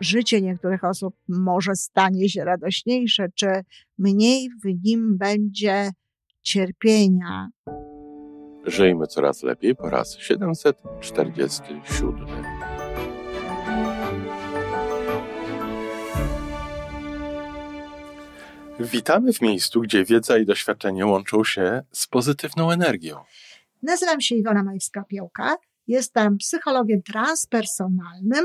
życie niektórych osób może stanie się radośniejsze, czy mniej w nim będzie cierpienia. Żyjmy coraz lepiej po raz 747. Witamy w miejscu, gdzie wiedza i doświadczenie łączą się z pozytywną energią. Nazywam się Iwona Majewska-Piołka. Jestem psychologiem transpersonalnym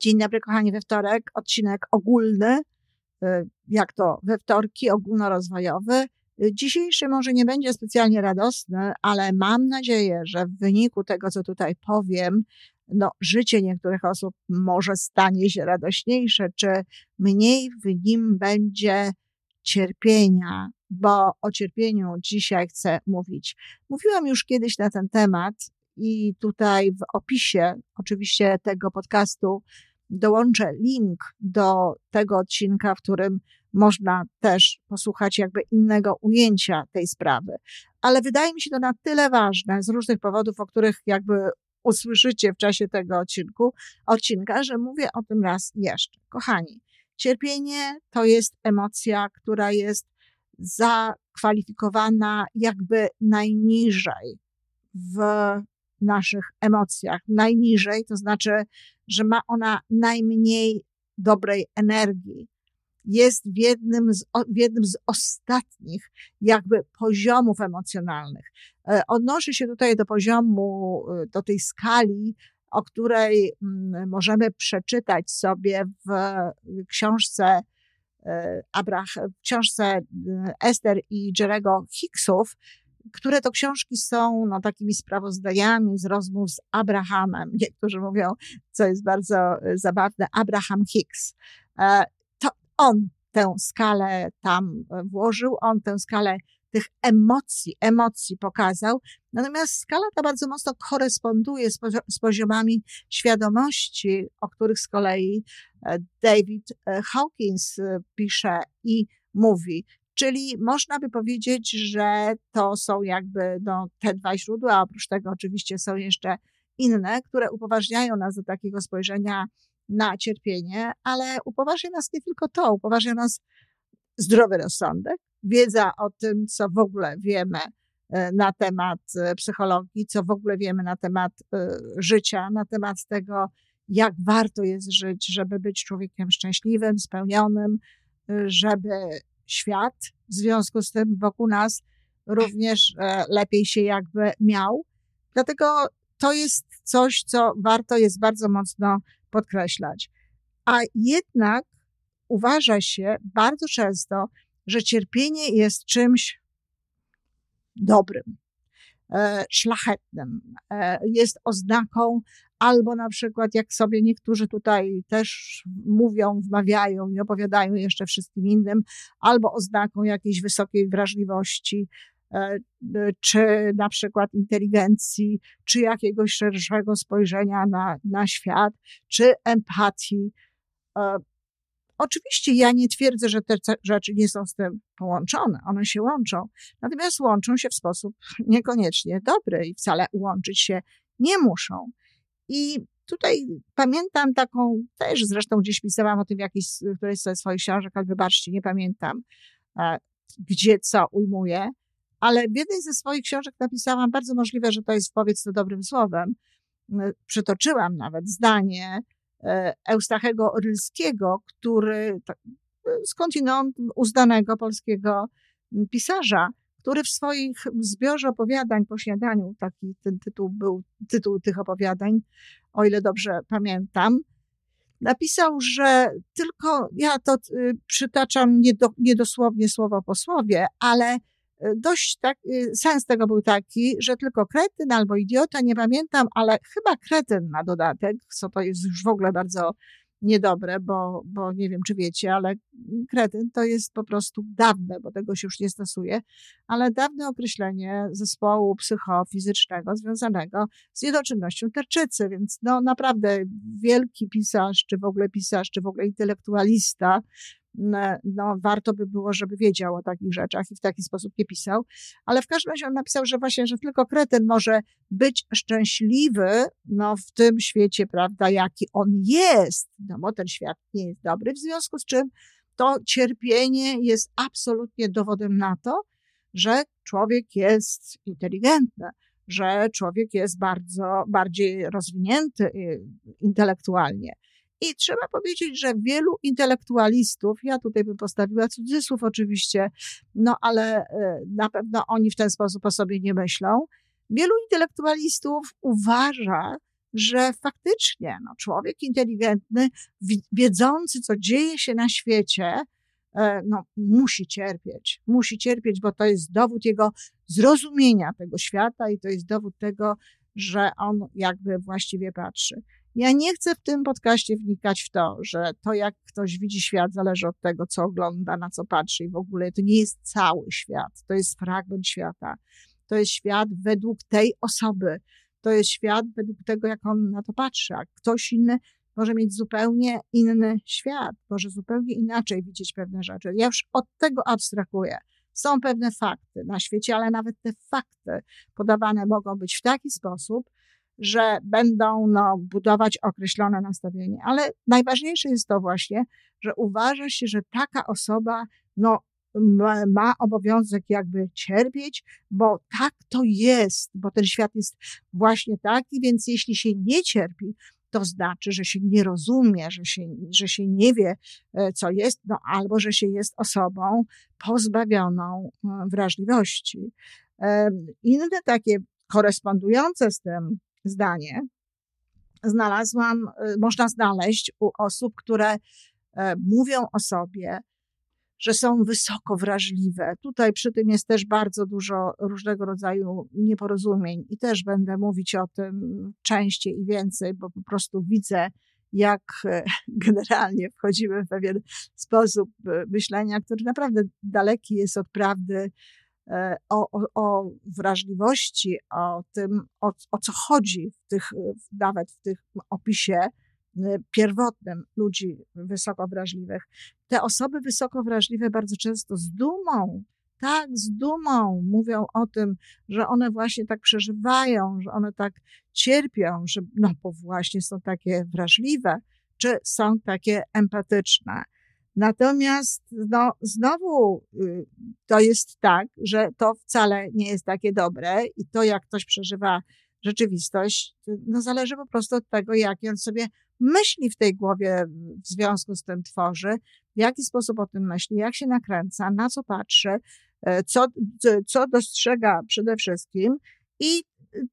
Dzień dobry, kochani, we wtorek. Odcinek ogólny, y, jak to we wtorki, ogólnorozwojowy. Y, dzisiejszy może nie będzie specjalnie radosny, ale mam nadzieję, że w wyniku tego, co tutaj powiem, no, życie niektórych osób może stanie się radośniejsze, czy mniej w nim będzie cierpienia, bo o cierpieniu dzisiaj chcę mówić. Mówiłam już kiedyś na ten temat i tutaj w opisie oczywiście tego podcastu dołączę link do tego odcinka, w którym można też posłuchać jakby innego ujęcia tej sprawy. Ale wydaje mi się to na tyle ważne z różnych powodów, o których jakby usłyszycie w czasie tego odcinku, odcinka, że mówię o tym raz jeszcze. Kochani, cierpienie to jest emocja, która jest zakwalifikowana jakby najniżej w naszych emocjach. Najniżej, to znaczy, że ma ona najmniej dobrej energii. Jest w jednym z, w jednym z ostatnich jakby poziomów emocjonalnych. E, odnosi się tutaj do poziomu, e, do tej skali, o której mm, możemy przeczytać sobie w książce e, Abrach, w książce Ester i Jerego Hicksów, które to książki są no, takimi sprawozdaniami z rozmów z Abrahamem. Niektórzy mówią, co jest bardzo e, zabawne, Abraham Hicks. E, to on tę skalę tam e, włożył, on tę skalę tych emocji, emocji pokazał. Natomiast skala ta bardzo mocno koresponduje z, z poziomami świadomości, o których z kolei David Hawkins pisze i mówi. Czyli można by powiedzieć, że to są jakby no, te dwa źródła, a oprócz tego oczywiście są jeszcze inne, które upoważniają nas do takiego spojrzenia na cierpienie, ale upoważnia nas nie tylko to, upoważnia nas zdrowy rozsądek, wiedza o tym, co w ogóle wiemy e, na temat e, psychologii, co w ogóle wiemy na temat e, życia, na temat tego, jak warto jest żyć, żeby być człowiekiem szczęśliwym, spełnionym, żeby świat, w związku z tym wokół nas również e, lepiej się jakby miał. Dlatego to jest coś, co warto jest bardzo mocno podkreślać. A jednak uważa się bardzo często, że cierpienie jest czymś dobrym, szlachetnym, e, jest oznaką albo na przykład, jak sobie niektórzy tutaj też mówią, wmawiają i opowiadają jeszcze wszystkim innym, albo oznaką jakiejś wysokiej wrażliwości, e, czy na przykład inteligencji, czy jakiegoś szerszego spojrzenia na, na świat, czy empatii. Oczywiście ja nie twierdzę, że te rzeczy nie są z tym połączone, one się łączą, natomiast łączą się w sposób niekoniecznie dobry i wcale łączyć się nie muszą. I tutaj pamiętam taką, też zresztą gdzieś pisałam o tym w jakiejś, którejś ze swoich książek, ale wybaczcie, nie pamiętam, e, gdzie co ujmuję, ale w jednej ze swoich książek napisałam, bardzo możliwe, że to jest powiedz to dobrym słowem, przytoczyłam nawet zdanie Eustachego Rylskiego, który skądinąd uznanego polskiego pisarza, który w swoich zbiorze opowiadań po śniadaniu, taki ten tytuł był, tytuł tych opowiadań, o ile dobrze pamiętam, napisał, że tylko, ja to y, przytaczam niedo, niedosłownie słowo po słowie, ale dość tak, sens tego był taki, że tylko kretyn albo idiota, nie pamiętam, ale chyba kretyn na dodatek, co to jest już w ogóle bardzo niedobre, bo, bo nie wiem, czy wiecie, ale kretyn to jest po prostu dawne, bo tego się już nie stosuje, ale dawne określenie zespołu psychofizycznego związanego z niedoczynnością tarczycy, więc no naprawdę wielki pisarz, czy w ogóle pisarz, czy w ogóle intelektualista, no, warto by było, żeby wiedział o takich rzeczach i w taki sposób nie pisał. Ale w każdym razie on napisał, że właśnie, że tylko kretyn może być szczęśliwy, no, w tym świecie, prawda, jaki on jest, no, bo ten świat nie jest dobry, w związku z czym to cierpienie jest absolutnie dowodem na to, że człowiek jest inteligentny, że człowiek jest bardzo bardziej rozwinięty y, intelektualnie. I trzeba powiedzieć, że wielu intelektualistów, ja tutaj bym postawiła cudzysłów oczywiście, no ale e, na pewno oni w ten sposób o sobie nie myślą. Wielu intelektualistów uważa, że faktycznie no, człowiek inteligentny, wiedzący, co dzieje się na świecie, e, no, musi cierpieć. Musi cierpieć, bo to jest dowód jego zrozumienia tego świata i to jest dowód tego, że on jakby właściwie patrzy. Ja nie chcę w tym podcaście wnikać w to, że to, jak ktoś widzi świat, zależy od tego, co ogląda, na co patrzy i w ogóle to nie jest cały świat, to jest fragment świata. To jest świat według tej osoby, to jest świat według tego, jak on na to patrzy, a ktoś inny może mieć zupełnie inny świat, może zupełnie inaczej widzieć pewne rzeczy. Ja już od tego abstrahuję. Są pewne fakty na świecie, ale nawet te fakty podawane mogą być w taki sposób, że będą no, budować określone nastawienie. Ale najważniejsze jest to właśnie, że uważa się, że taka osoba no, ma obowiązek jakby cierpieć, bo tak to jest, bo ten świat jest właśnie taki, więc jeśli się nie cierpi, to znaczy, że się nie rozumie, że się, że się nie wie, e, co jest, no albo że się jest osobą pozbawioną e, wrażliwości. Inne takie korespondujące z tym zdanie znalazłam, y, można znaleźć u osób, które e, mówią o sobie, że są wysoko wrażliwe. Tutaj przy tym jest też bardzo dużo różnego rodzaju nieporozumień i też będę mówić o tym częściej i więcej, bo po prostu widzę, jak e, generalnie wchodzimy w pewien sposób e, myślenia, który naprawdę daleki jest od prawdy o, o, o wrażliwości, o tym, o, o co chodzi w tych, nawet w tych opisie e, pierwotnym ludzi wysoko wrażliwych. Te osoby wysoko wrażliwe bardzo często z dumą, tak, z dumą mówią o tym, że one właśnie tak przeżywają, że one tak cierpią, że no bo właśnie są takie wrażliwe, czy są takie empatyczne. Natomiast no, znowu y, to jest tak, że to wcale nie jest takie dobre i to, jak ktoś przeżywa rzeczywistość, no zależy po prostu od tego, jak on sobie myśli w tej głowie w związku z tym tworzy, w jaki sposób o tym myśli, jak się nakręca, na co patrzy, e, co, co dostrzega przede wszystkim i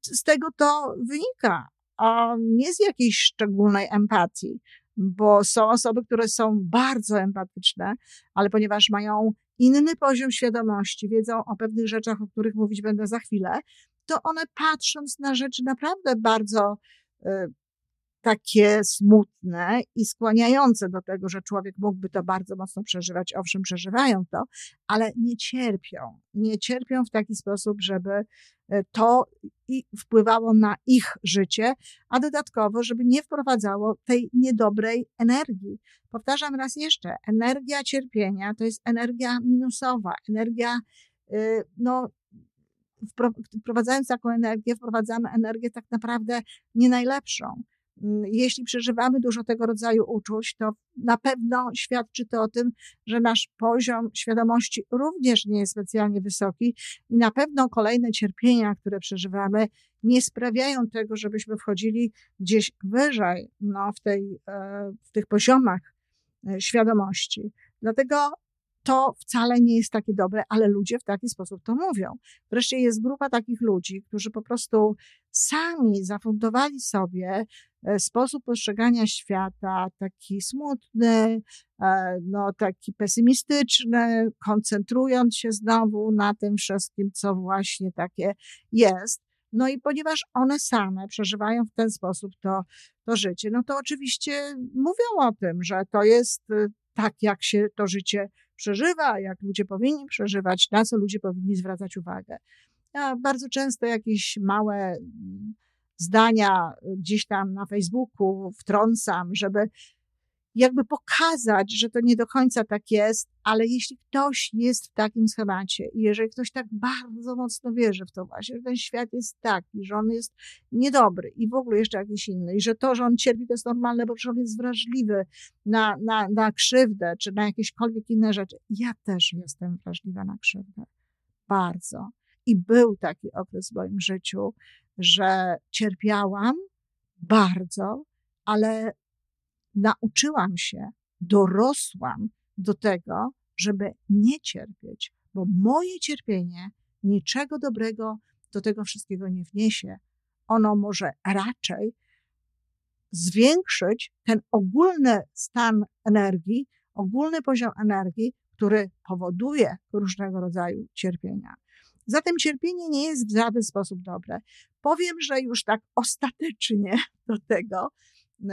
z tego to wynika, a nie z jakiejś szczególnej empatii bo są osoby, które są bardzo empatyczne, ale ponieważ mają inny poziom świadomości, wiedzą o pewnych rzeczach, o których mówić będę za chwilę, to one patrząc na rzeczy naprawdę bardzo y, takie smutne i skłaniające do tego, że człowiek mógłby to bardzo mocno przeżywać. Owszem, przeżywają to, ale nie cierpią. Nie cierpią w taki sposób, żeby e, to wpływało na ich życie, a dodatkowo, żeby nie wprowadzało tej niedobrej energii. Powtarzam raz jeszcze, energia cierpienia to jest energia minusowa, energia, y, no, wprowadzając taką energię, wprowadzamy energię tak naprawdę nie najlepszą. Mm, jeśli przeżywamy dużo tego rodzaju uczuć, to na pewno świadczy to o tym, że nasz poziom świadomości również nie jest specjalnie wysoki i na pewno kolejne cierpienia, które przeżywamy, nie sprawiają tego, żebyśmy wchodzili gdzieś wyżej no, w, tej, e, w tych poziomach e, świadomości. Dlatego to wcale nie jest takie dobre, ale ludzie w taki sposób to mówią. Wreszcie jest grupa takich ludzi, którzy po prostu sami zafundowali sobie sposób postrzegania świata, taki smutny, e, no, taki pesymistyczny, koncentrując się znowu na tym wszystkim, co właśnie takie jest. No i ponieważ one same przeżywają w ten sposób to, to życie, no to oczywiście mówią o tym, że to jest y, tak, jak się to życie przeżywa, jak ludzie powinni przeżywać, na co ludzie powinni zwracać uwagę. Bardzo często jakieś małe zdania gdzieś tam na Facebooku wtrącam, żeby jakby pokazać, że to nie do końca tak jest, ale jeśli ktoś jest w takim schemacie i jeżeli ktoś tak bardzo mocno wierzy w to właśnie, że ten świat jest taki, że on jest niedobry i w ogóle jeszcze jakiś inny i że to, że on cierpi, to jest normalne, bo on jest wrażliwy na, na, na krzywdę czy na jakiekolwiek inne rzeczy. Ja też jestem wrażliwa na krzywdę. Bardzo. I był taki okres w moim życiu, że cierpiałam bardzo, ale nauczyłam się, dorosłam do tego, żeby nie cierpieć, bo moje cierpienie niczego dobrego do tego wszystkiego nie wniesie. Ono może raczej zwiększyć ten ogólny stan energii, ogólny poziom energii, który powoduje różnego rodzaju cierpienia. Zatem cierpienie nie jest w żaden sposób dobre. Powiem, że już tak ostatecznie do tego,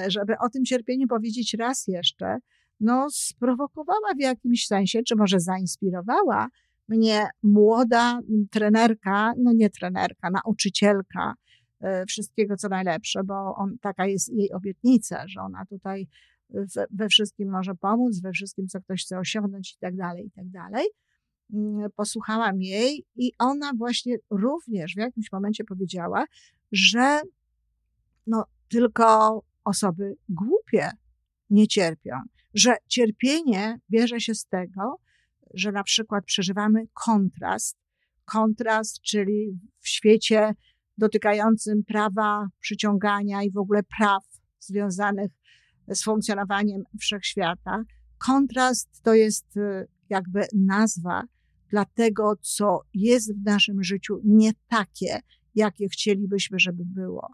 żeby o tym cierpieniu powiedzieć raz jeszcze, no sprowokowała w jakimś sensie, czy może zainspirowała mnie młoda trenerka, no nie trenerka, nauczycielka e, wszystkiego co najlepsze, bo on, taka jest jej obietnica, że ona tutaj we, we wszystkim może pomóc, we wszystkim, co ktoś chce osiągnąć i tak dalej, i tak dalej. Mm, posłuchałam jej i ona właśnie również w jakimś momencie powiedziała, że no tylko osoby głupie nie cierpią, że cierpienie bierze się z tego, że na przykład przeżywamy kontrast, kontrast, czyli w świecie dotykającym prawa przyciągania i w ogóle praw związanych z funkcjonowaniem wszechświata. Kontrast to jest y, jakby nazwa dla tego, co jest w naszym życiu nie takie, jakie chcielibyśmy, żeby było.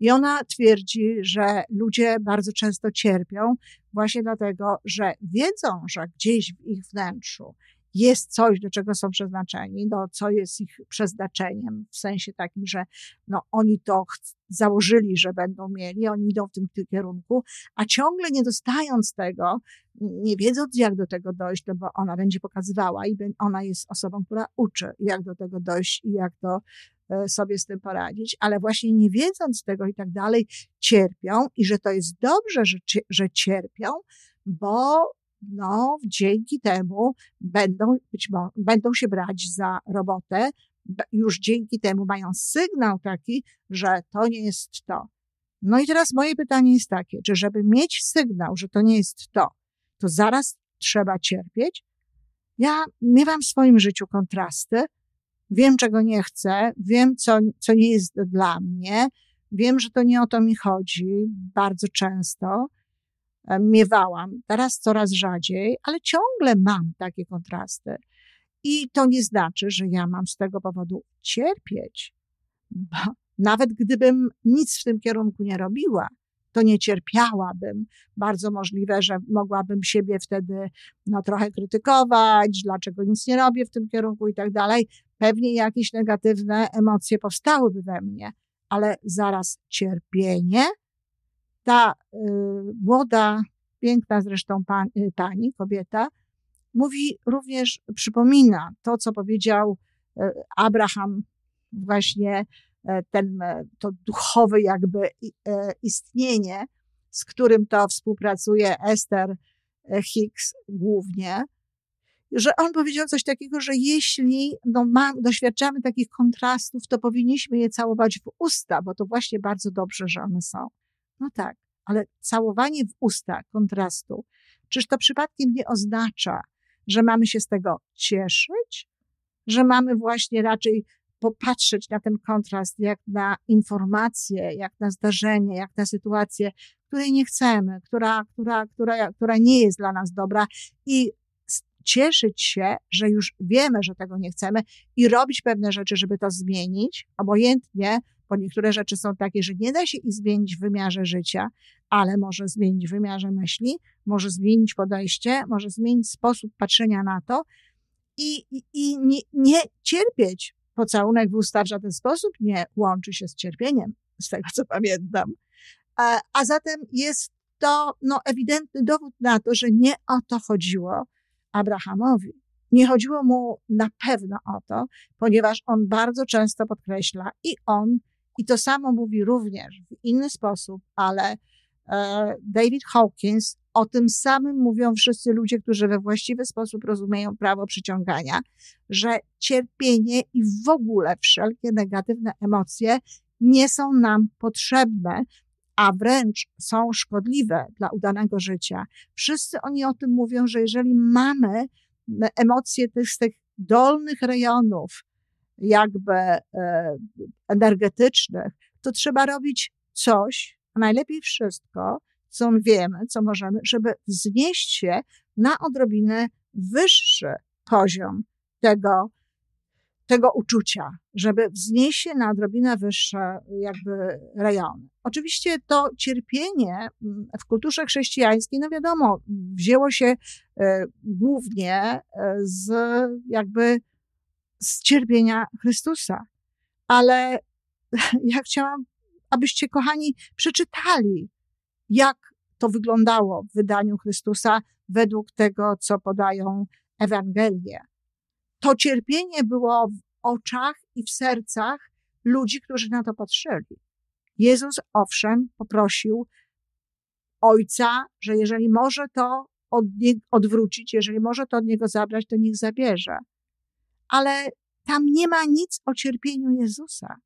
I ona twierdzi, że ludzie bardzo często cierpią właśnie dlatego, że wiedzą, że gdzieś w ich wnętrzu jest coś, do czego są przeznaczeni, do co jest ich przeznaczeniem, w sensie takim, że no, oni to założyli, że będą mieli, oni idą w tym kierunku, a ciągle nie dostając tego, nie wiedząc, jak do tego dojść, no bo ona będzie pokazywała i ona jest osobą, która uczy, jak do tego dojść i jak to E, sobie z tym poradzić, ale właśnie nie wiedząc tego i tak dalej, cierpią i że to jest dobrze, że, że cierpią, bo no, dzięki temu będą, być może, będą się brać za robotę, już dzięki temu mają sygnał taki, że to nie jest to. No i teraz moje pytanie jest takie, czy żeby mieć sygnał, że to nie jest to, to zaraz trzeba cierpieć? Ja miewam w swoim życiu kontrasty, Wiem, czego nie chcę, wiem, co, co nie jest dla mnie, wiem, że to nie o to mi chodzi bardzo często. E, miewałam, teraz coraz rzadziej, ale ciągle mam takie kontrasty. I to nie znaczy, że ja mam z tego powodu cierpieć. Bo nawet gdybym nic w tym kierunku nie robiła, to nie cierpiałabym. Bardzo możliwe, że mogłabym siebie wtedy no, trochę krytykować, dlaczego nic nie robię w tym kierunku i tak dalej. Pewnie jakieś negatywne emocje powstałyby we mnie, ale zaraz cierpienie. Ta y, młoda, piękna zresztą pan, y, pani, kobieta, mówi również, przypomina to, co powiedział y, Abraham właśnie E, ten, e, to duchowe jakby e, istnienie, z którym to współpracuje Esther Hicks głównie, że on powiedział coś takiego, że jeśli no, ma, doświadczamy takich kontrastów, to powinniśmy je całować w usta, bo to właśnie bardzo dobrze, że one są. No tak, ale całowanie w usta kontrastu, czyż to przypadkiem nie oznacza, że mamy się z tego cieszyć? Że mamy właśnie raczej popatrzeć na ten kontrast, jak na informację, jak na zdarzenie, jak na sytuację, której nie chcemy, która, która, która, która nie jest dla nas dobra i cieszyć się, że już wiemy, że tego nie chcemy i robić pewne rzeczy, żeby to zmienić, obojętnie bo niektóre rzeczy są takie, że nie da się ich zmienić w wymiarze życia, ale może zmienić w wymiarze myśli, może zmienić podejście, może zmienić sposób patrzenia na to i, i, i nie, nie cierpieć. Pocałunek w usta w żaden sposób nie łączy się z cierpieniem, z tego co pamiętam. A, a zatem jest to no, ewidentny dowód na to, że nie o to chodziło Abrahamowi. Nie chodziło mu na pewno o to, ponieważ on bardzo często podkreśla i on, i to samo mówi również w inny sposób, ale e, David Hawkins, o tym samym mówią wszyscy ludzie, którzy we właściwy sposób rozumieją prawo przyciągania, że cierpienie i w ogóle wszelkie negatywne emocje nie są nam potrzebne, a wręcz są szkodliwe dla udanego życia. Wszyscy oni o tym mówią, że jeżeli mamy emocje tych, z tych dolnych rejonów, jakby e, energetycznych, to trzeba robić coś, a najlepiej wszystko, co wiemy, co możemy, żeby wznieść się na odrobinę wyższy poziom tego, tego uczucia, żeby wznieść się na odrobinę wyższe jakby rejony. Oczywiście to cierpienie mm, w kulturze chrześcijańskiej, no wiadomo, wzięło się e, głównie e, z jakby z cierpienia Chrystusa. Ale ja chciałam, abyście, kochani, przeczytali, jak to wyglądało w wydaniu Chrystusa według tego, co podają Ewangelie to cierpienie było w oczach i w sercach ludzi, którzy na to patrzyli. Jezus, owszem, poprosił Ojca, że jeżeli może to od odwrócić, jeżeli może to od Niego zabrać, to niech zabierze. Ale tam nie ma nic o cierpieniu Jezusa.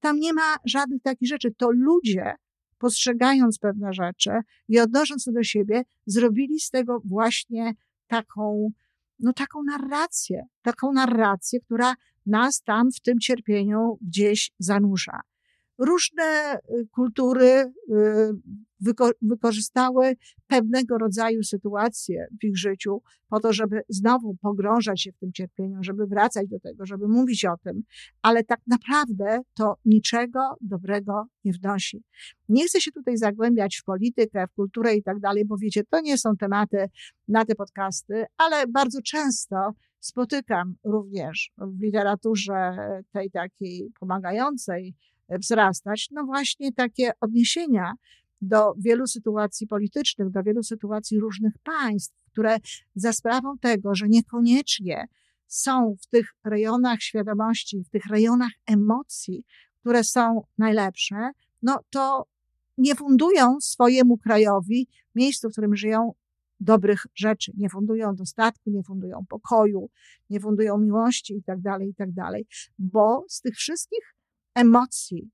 Tam nie ma żadnych takich rzeczy. To ludzie, postrzegając pewne rzeczy i odnosząc to do siebie, zrobili z tego właśnie taką no taką narrację, taką narrację, która nas tam w tym cierpieniu gdzieś zanurza. Różne y, kultury y, wyko wykorzystały pewnego rodzaju sytuacje w ich życiu po to, żeby znowu pogrążać się w tym cierpieniu, żeby wracać do tego, żeby mówić o tym, ale tak naprawdę to niczego dobrego nie wnosi. Nie chcę się tutaj zagłębiać w politykę, w kulturę i tak dalej, bo wiecie, to nie są tematy na te podcasty, ale bardzo często spotykam również w literaturze tej takiej pomagającej wzrastać, no właśnie takie odniesienia do wielu sytuacji politycznych, do wielu sytuacji różnych państw, które za sprawą tego, że niekoniecznie są w tych rejonach świadomości, w tych rejonach emocji, które są najlepsze, no to nie fundują swojemu krajowi, miejscu, w którym żyją, dobrych rzeczy. Nie fundują dostatku, nie fundują pokoju, nie fundują miłości i tak dalej, i tak. Bo z tych wszystkich emocji,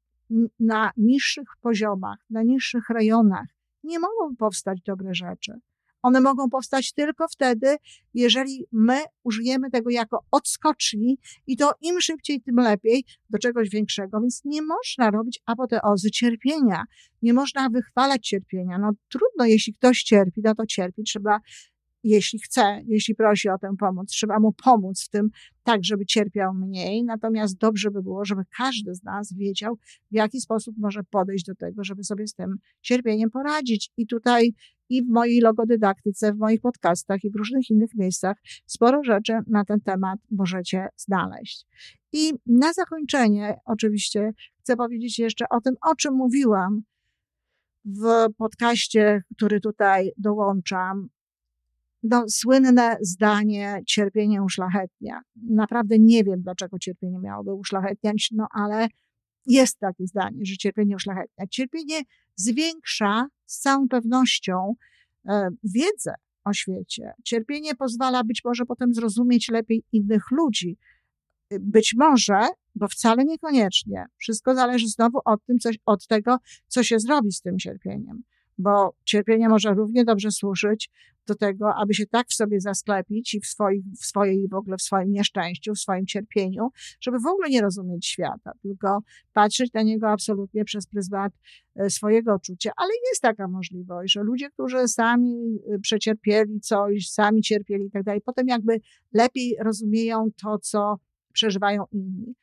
na niższych poziomach, na niższych rejonach nie mogą powstać dobre rzeczy. One mogą powstać tylko wtedy, jeżeli my użyjemy tego jako odskoczni i to im szybciej, tym lepiej do czegoś większego. Więc nie można robić apoteozy cierpienia. Nie można wychwalać cierpienia. No trudno, jeśli ktoś cierpi, no to cierpi. Trzeba jeśli chce, jeśli prosi o tę pomoc, trzeba mu pomóc w tym, tak, żeby cierpiał mniej. Natomiast dobrze by było, żeby każdy z nas wiedział, w jaki sposób może podejść do tego, żeby sobie z tym cierpieniem poradzić. I tutaj i w mojej logodydaktyce, w moich podcastach i w różnych innych miejscach sporo rzeczy na ten temat możecie znaleźć. I na zakończenie, oczywiście, chcę powiedzieć jeszcze o tym, o czym mówiłam w podcaście, który tutaj dołączam, no, słynne zdanie cierpienie uszlachetnia. Naprawdę nie wiem, dlaczego cierpienie miałoby uszlachetniać, no ale jest takie zdanie, że cierpienie uszlachetnia. Cierpienie zwiększa z całą pewnością e, wiedzę o świecie. Cierpienie pozwala być może potem zrozumieć lepiej innych ludzi. Być może, bo wcale niekoniecznie. Wszystko zależy znowu od, tym, coś, od tego, co się zrobi z tym cierpieniem bo cierpienie może równie dobrze służyć do tego, aby się tak w sobie zasklepić i w, swoich, w swojej, w ogóle w swoim nieszczęściu, w swoim cierpieniu, żeby w ogóle nie rozumieć świata, tylko patrzeć na niego absolutnie przez pryzmat e, swojego odczucia. Ale jest taka możliwość, że ludzie, którzy sami e, przecierpieli coś, sami cierpieli i tak dalej, potem jakby lepiej rozumieją to, co przeżywają inni.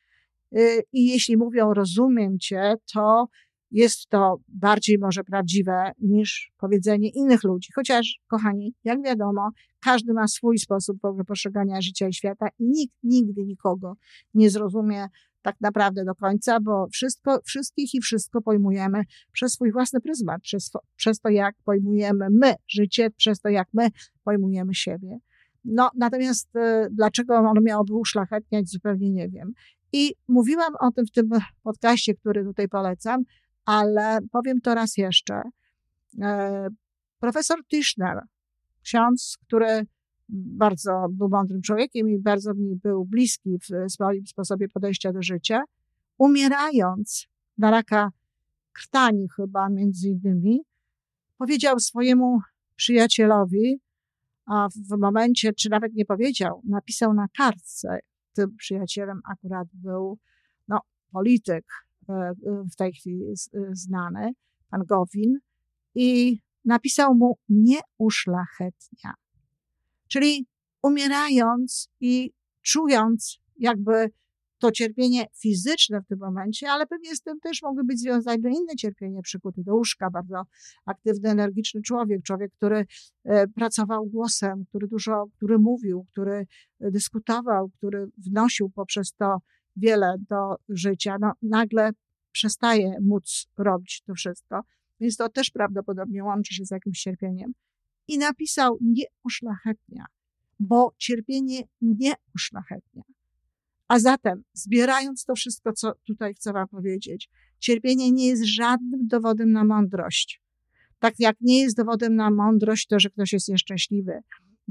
y, i jeśli mówią rozumiem cię, to jest to bardziej może prawdziwe niż powiedzenie innych ludzi. Chociaż, kochani, jak wiadomo, każdy ma swój sposób postrzegania życia i świata i nikt nigdy nikogo nie zrozumie tak naprawdę do końca, bo wszystko, wszystkich i wszystko pojmujemy przez swój własny pryzmat, przez, przez to, jak pojmujemy my życie, przez to, jak my pojmujemy siebie. No, natomiast y, dlaczego ono miałoby uszlachetniać, zupełnie nie wiem. I mówiłam o tym w tym podcaście, który tutaj polecam, ale powiem to raz jeszcze. E, profesor Tischner, ksiądz, który bardzo był mądrym człowiekiem i bardzo mi był bliski w swoim sposobie podejścia do życia, umierając na raka krtani chyba między innymi, powiedział swojemu przyjacielowi, a w momencie, czy nawet nie powiedział, napisał na kartce, tym przyjacielem akurat był no, polityk w tej chwili znany, pan Gowin, i napisał mu nie uszlachetnia. Czyli umierając i czując jakby to cierpienie fizyczne w tym momencie, ale pewnie z tym też mogły być związane inne cierpienie, przykuty do łóżka, bardzo aktywny, energiczny człowiek, człowiek, który e, pracował głosem, który dużo, który mówił, który dyskutował, który wnosił poprzez to wiele do życia, no nagle przestaje móc robić to wszystko. Więc to też prawdopodobnie łączy się z jakimś cierpieniem i napisał nie uszlachetnia, bo cierpienie nie uszlachetnia. A zatem, zbierając to wszystko, co tutaj chcę Wam powiedzieć, cierpienie nie jest żadnym dowodem na mądrość. Tak jak nie jest dowodem na mądrość to, że ktoś jest nieszczęśliwy.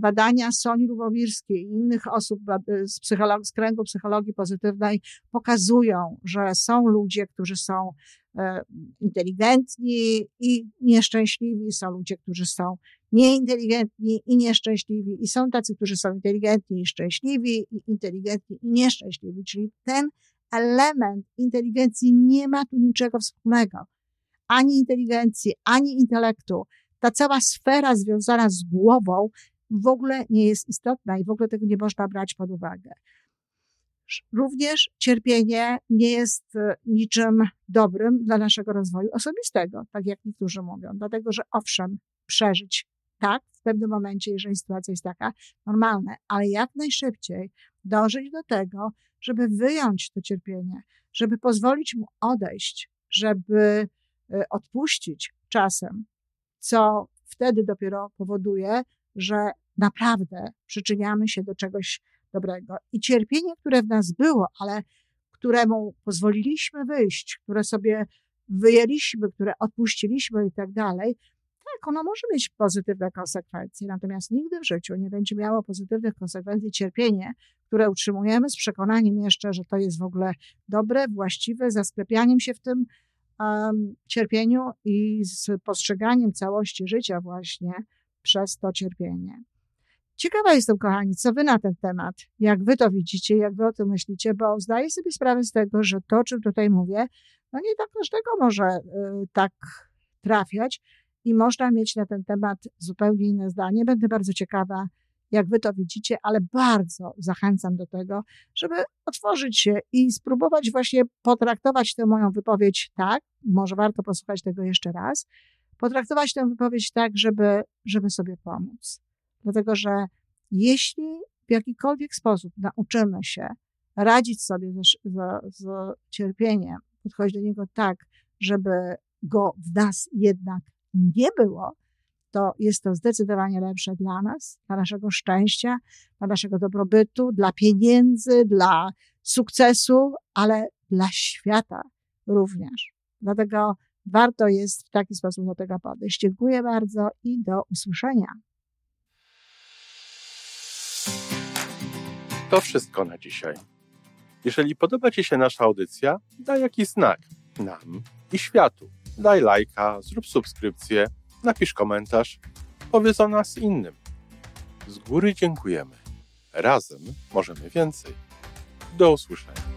Badania Soni Lubomirskiej i innych osób z, z kręgu psychologii pozytywnej pokazują, że są ludzie, którzy są e, inteligentni i nieszczęśliwi, są ludzie, którzy są nieinteligentni i nieszczęśliwi. I są tacy, którzy są inteligentni i szczęśliwi, i inteligentni i nieszczęśliwi. Czyli ten element inteligencji nie ma tu niczego wspólnego. Ani inteligencji, ani intelektu. Ta cała sfera związana z głową w ogóle nie jest istotna i w ogóle tego nie można brać pod uwagę. Również cierpienie nie jest e, niczym dobrym dla naszego rozwoju osobistego, tak jak niektórzy mówią, dlatego że owszem, przeżyć tak, w pewnym momencie, jeżeli sytuacja jest taka, normalne, ale jak najszybciej dążyć do tego, żeby wyjąć to cierpienie, żeby pozwolić mu odejść, żeby e, odpuścić czasem, co wtedy dopiero powoduje, że naprawdę przyczyniamy się do czegoś dobrego. I cierpienie, które w nas było, ale któremu pozwoliliśmy wyjść, które sobie wyjęliśmy, które odpuściliśmy i tak dalej, tak, ono może mieć pozytywne konsekwencje, natomiast nigdy w życiu nie będzie miało pozytywnych konsekwencji cierpienie, które utrzymujemy z przekonaniem jeszcze, że to jest w ogóle dobre, właściwe, zasklepianiem się w tym um, cierpieniu i z postrzeganiem całości życia właśnie przez to cierpienie. Ciekawa jestem, kochani, co wy na ten temat, jak wy to widzicie, jak wy o tym myślicie, bo zdaję sobie sprawę z tego, że to, o czym tutaj mówię, no nie tak każdego może y, tak trafiać, i można mieć na ten temat zupełnie inne zdanie. Będę bardzo ciekawa, jak wy to widzicie, ale bardzo zachęcam do tego, żeby otworzyć się i spróbować właśnie potraktować tę moją wypowiedź tak, może warto posłuchać tego jeszcze raz, potraktować tę wypowiedź tak, żeby, żeby sobie pomóc. Dlatego, że jeśli w jakikolwiek sposób nauczymy się radzić sobie z, z, z cierpieniem, podchodzić do niego tak, żeby go w nas jednak nie było, to jest to zdecydowanie lepsze dla nas, dla naszego szczęścia, dla naszego dobrobytu, dla pieniędzy, dla sukcesu, ale dla świata również. Dlatego warto jest w taki sposób do tego podejść. Dziękuję bardzo i do usłyszenia. To wszystko na dzisiaj. Jeżeli podoba Ci się nasza audycja, daj jakiś znak nam i światu daj lajka, zrób subskrypcję, napisz komentarz, powiedz o nas innym. Z góry dziękujemy. Razem możemy więcej. Do usłyszenia.